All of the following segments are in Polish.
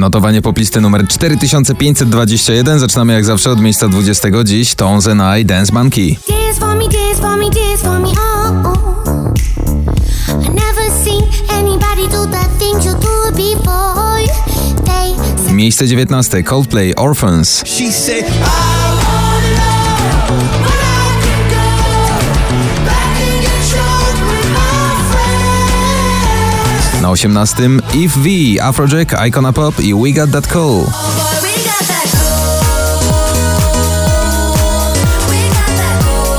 Notowanie poplisty numer 4521. Zaczynamy jak zawsze od miejsca 20. Dziś Tones and I Dance Monkey. Dance for me, dance for me, dance for me, oh, oh. I never seen anybody do the things you do before. They Miejsce 19. Coldplay Orphans. She said, I Na 18. If V, Afrojack, Icona Pop i We Got That Cool. we got that cool. We got that cool.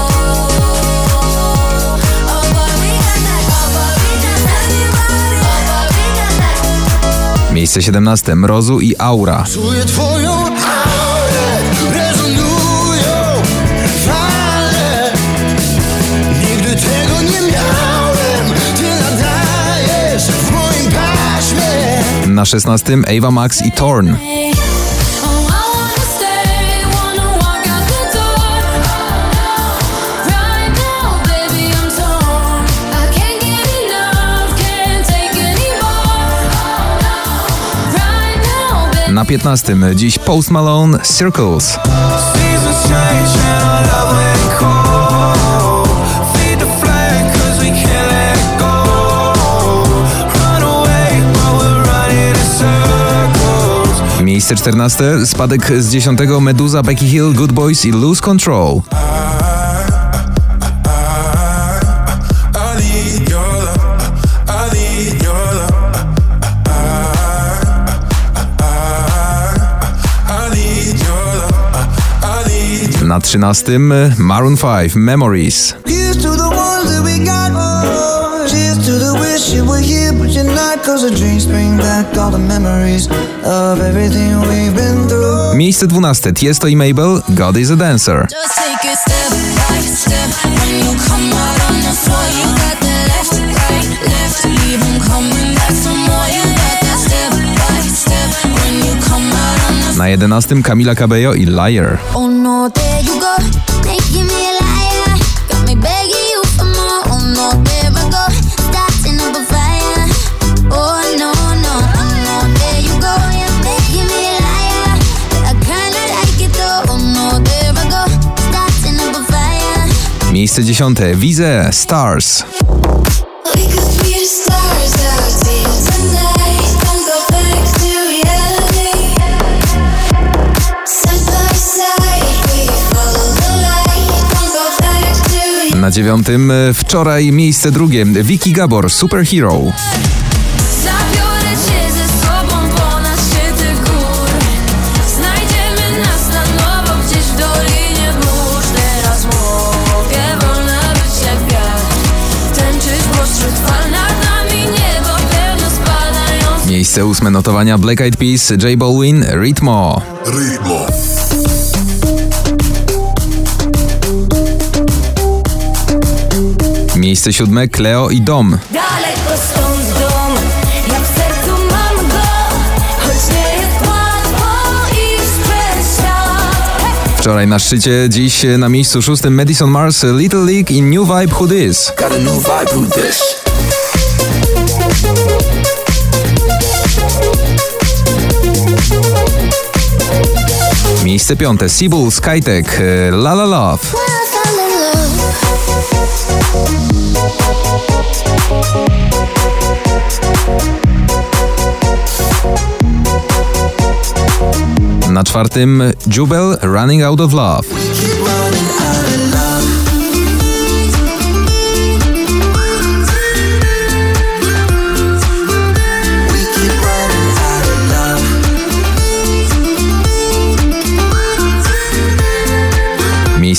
Boy, we got that. Boy, we got that. Everybody. Boy, we got that. Miejsce 17. Mrozu i Aura. Czuję twoją can't take anymore. Right now, baby. Na 15. Dziś Post Malone Circles. Miejsce 14. Spadek z 10. Meduza, Becky Hill, Good Boys i Lose Control. I need your love. I not. Cause the dreams bring back all the memories of everything we've been through. Miejsce 12. Tiesto i Mabel God is a Dancer. Just take it step by step. When you come out on the floor, you got the left, right, left. Leave 'em coming back some more. You got that step by step. When you come out on the Na 11. Camila Cabello i Liar. Oh no, there you go, making me Don't go back to Na 9. Wczoraj miejsce drugie. Vicky Gabor Superhero. Miejsce ósme notowania Black Eyed Peas, J Balwin, Ritmo. ritmo. Miejsce siódme Cleo i Dom. Daleko stąd dom Jak w sercu mam go Choć nie jest łatwo iść przez świat Wczoraj na szczycie, dziś na miejscu szóstym Madison Mars, Little League i New Vibe Who This. Miejsce piąte Seabull, Skytech, e, La La Love. Na czwartym Jubel, Running Out of Love.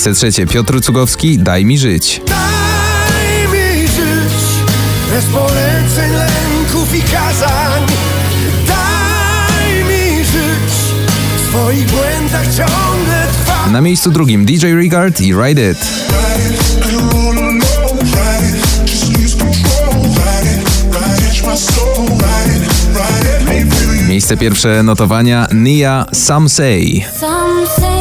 Miejsce trzecie Piotr Cugowski, Daj mi żyć. Daj mi żyć bez poleceń, lęków i kazań. Daj mi żyć w swoich błędach ciągle trwać. Na miejscu drugim DJ Regard i Ride It. Miejsce pierwsze notowania Nia Some Say. Some say